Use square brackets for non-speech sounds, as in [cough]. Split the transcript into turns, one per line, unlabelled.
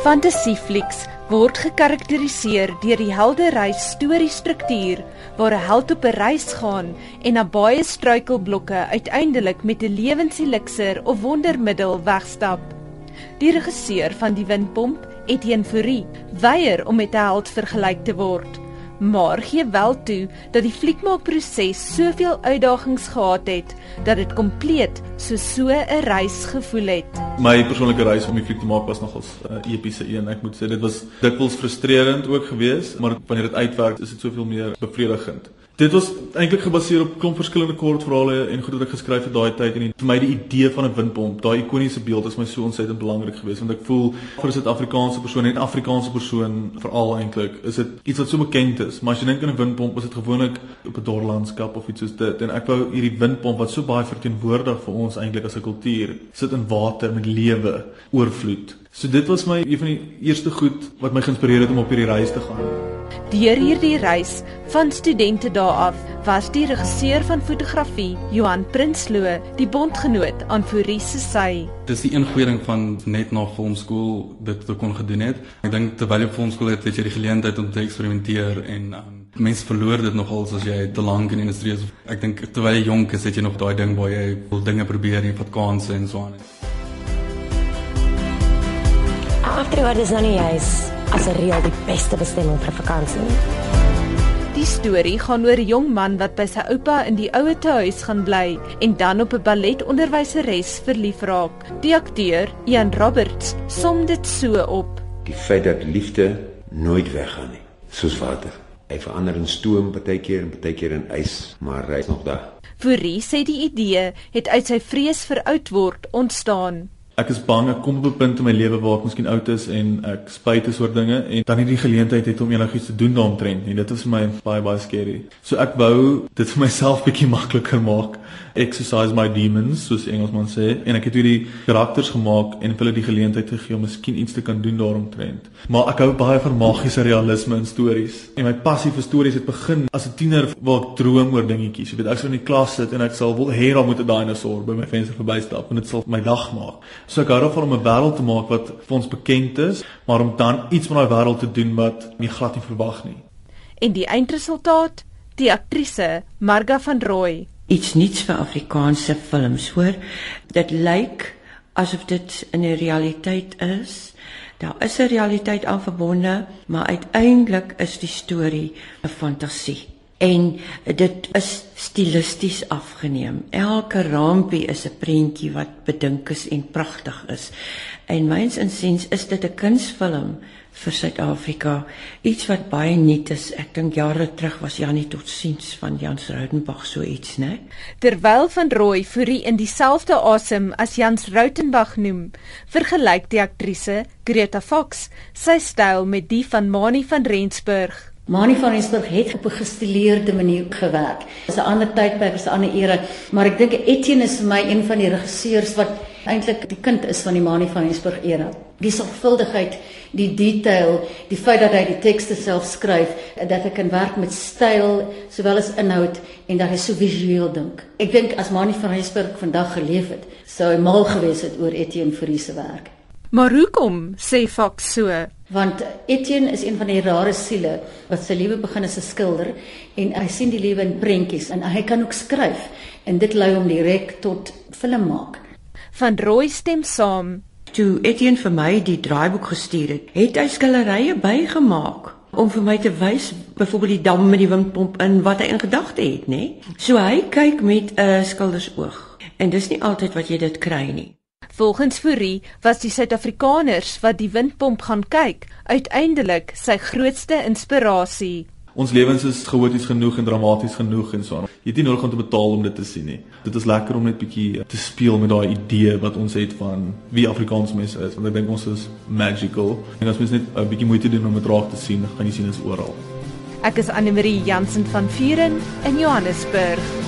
Fantasieflieks word gekarakteriseer deur die helder reis storiestruktuur waar 'n held op 'n reis gaan en na baie struikelblokke uiteindelik met 'n lewenselixer of wondermiddel wegstap. Die regisseur van Die Windpomp, Etienne Fourie, weier om met 'n held vergelyk te word maar gee wel toe dat die fliekmaakproses soveel uitdagings gehad het dat dit kompleet so so 'n reis gevoel het.
My persoonlike reis om die fliek te maak was nogals 'n uh, epiese een. Ek moet sê dit was dikwels frustrerend ook geweest, maar wanneer dit uitwerk, is dit soveel meer bevredigend. Dit was eintlik gebaseer op klomp verskillende kortverhale en goed wat ek geskryf het daai tyd en vir my die idee van 'n windpomp, daai ikoniese beeld is my so ontsettend belangrik geweest want ek voel vir 'n Suid-Afrikaanse persoon en Afrikaanse persoon veral eintlik is dit iets wat so bekend is, maar as jy dink aan 'n windpomp, is dit gewoonlik op 'n dorplandskap of iets soos dit en ek wou hierdie windpomp wat so baie verteenwoordig vir ons eintlik as 'n kultuur, sit in water met lewe, oorvloed. So dit was my een van die eerste goed wat my geïnspireer het om op hierdie reis te gaan.
Deur hierdie reis van studente daar af was die regisseur van fotografie, Johan Prinsloo, die bondgenoot aan Fourie se sy.
Dis die een goeie ding van net na filmskool dit te kon gedoen het. Ek dink terwyl jy op filmskool het, het jy die geleentheid om te eksperimenteer en um, mense verloor dit nogal as jy te lank in die industrie is. Ek dink terwyl jy jonk is, het jy nog daai ding waar jy wil dinge probeer en vat kansse en so aan.
Afterward is nou nie juist as 'n reël die beste bestemming vir vakansie.
Die storie gaan oor 'n jong man wat by sy oupa in die oue huis gaan bly en dan op 'n balletonderwyseres verlief raak. Die akteur, Ian Roberts, som dit so op.
Die feit dat liefde nooit weggaan nie, soos water. Hy verander in stoom partykeer en partykeer in ys, maar hy is nog daar.
Fourie sê die idee het uit sy vrees vir oud word ontstaan
ek is bang ek kom op 'n punt in my lewe waar ek miskien oud is en ek spyt is oor dinge en dan nie die geleentheid het om enigiets te doen daaromtrent nie. Dit is vir my baie baie skerry. So ek wou dit vir myself [laughs] bietjie makliker maak. Exercise my demons, soos Engelsman sê, en ek het hierdie karakters gemaak en hulle die geleentheid gegee om miskien iets te kan doen daaromtrent. Maar ek hou baie van magiese realisme in stories. En my passie vir stories het begin as 'n tiener waar ek droom oor dingetjies. Jy weet, ek sou in die klas sit en ek sal wil hê daar moet 'n dinosour by my venster verbystap en dit sal my dag maak. So ek hou daarvan om 'n wêreld te maak wat vir ons bekend is, maar om dan iets met daai wêreld te doen wat nie glad nie verwag nie.
En die eindresultaat, die aktrise Marga van Rooi.
Iets niets vir Afrikaanse films, hoor. Dit lyk asof dit 'n realiteit is. Daar is 'n realiteit aan verbonde, maar uiteindelik is die storie 'n fantasie en dit is stilisties afgeneem. Elke rampie is 'n prentjie wat bedink is en pragtig is. En myns insiens is dit 'n kunsfilm vir Suid-Afrika, iets wat baie nuut is. Ek dink jare terug was Janie totsiens van Jans Rautenbach so iets, né?
Terwyl van Rooi Fourie in dieselfde asem as Jans Rautenbach noem, vergelyk die aktrise Greta Fox sy styl met die van Mani van Rensburg.
Mani van Rensburg het op 'n gestileerde manier gewerk. Dis 'n ander tydperk, dis 'n ander era, maar ek dink Etienne is vir my een van die regisseurs wat eintlik die kind is van die Mani van Rensburg era. Die sorgvuldigheid, die detail, die feit dat hy die tekste self skryf, dat hy kan werk met styl sowel as inhoud en dat hy so visueel dink. Ek dink as Mani van Rensburg vandag geleef het, sou hy mal gewees het oor Etienne Fourie se werk.
Maar hoekom sê Fox so?
Want Etienne is een van die rare siele wat sy lewe begin as 'n skilder en hy sien die lewe in prentjies en hy kan ook skryf en dit lei hom direk tot film maak.
Van Rooi stem saam.
Toe Etienne vir my die draaiboek gestuur het, het hy skilderye bygemaak om vir my te wys byvoorbeeld die dam met die windpomp in wat hy in gedagte het, nê? So hy kyk met 'n skildersoog en dis nie altyd wat jy dit kry nie.
Volgens Fourie was die Suid-Afrikaners wat die windpomp gaan kyk, uiteindelik sy grootste inspirasie.
Ons lewens is chaoties genoeg en dramaties genoeg en so aan. Jy het nie nodig om te betaal om dit te sien nie. Dit is lekker om net bietjie te speel met daai idee wat ons het van wie Afrikaans mense is, want ek dink ons is magical. En as mens net 'n bietjie moeite doen om dit raak te sien, gaan jy sien dit is oral.
Ek is Anne Marie Jansen van Vuren in Johannesburg.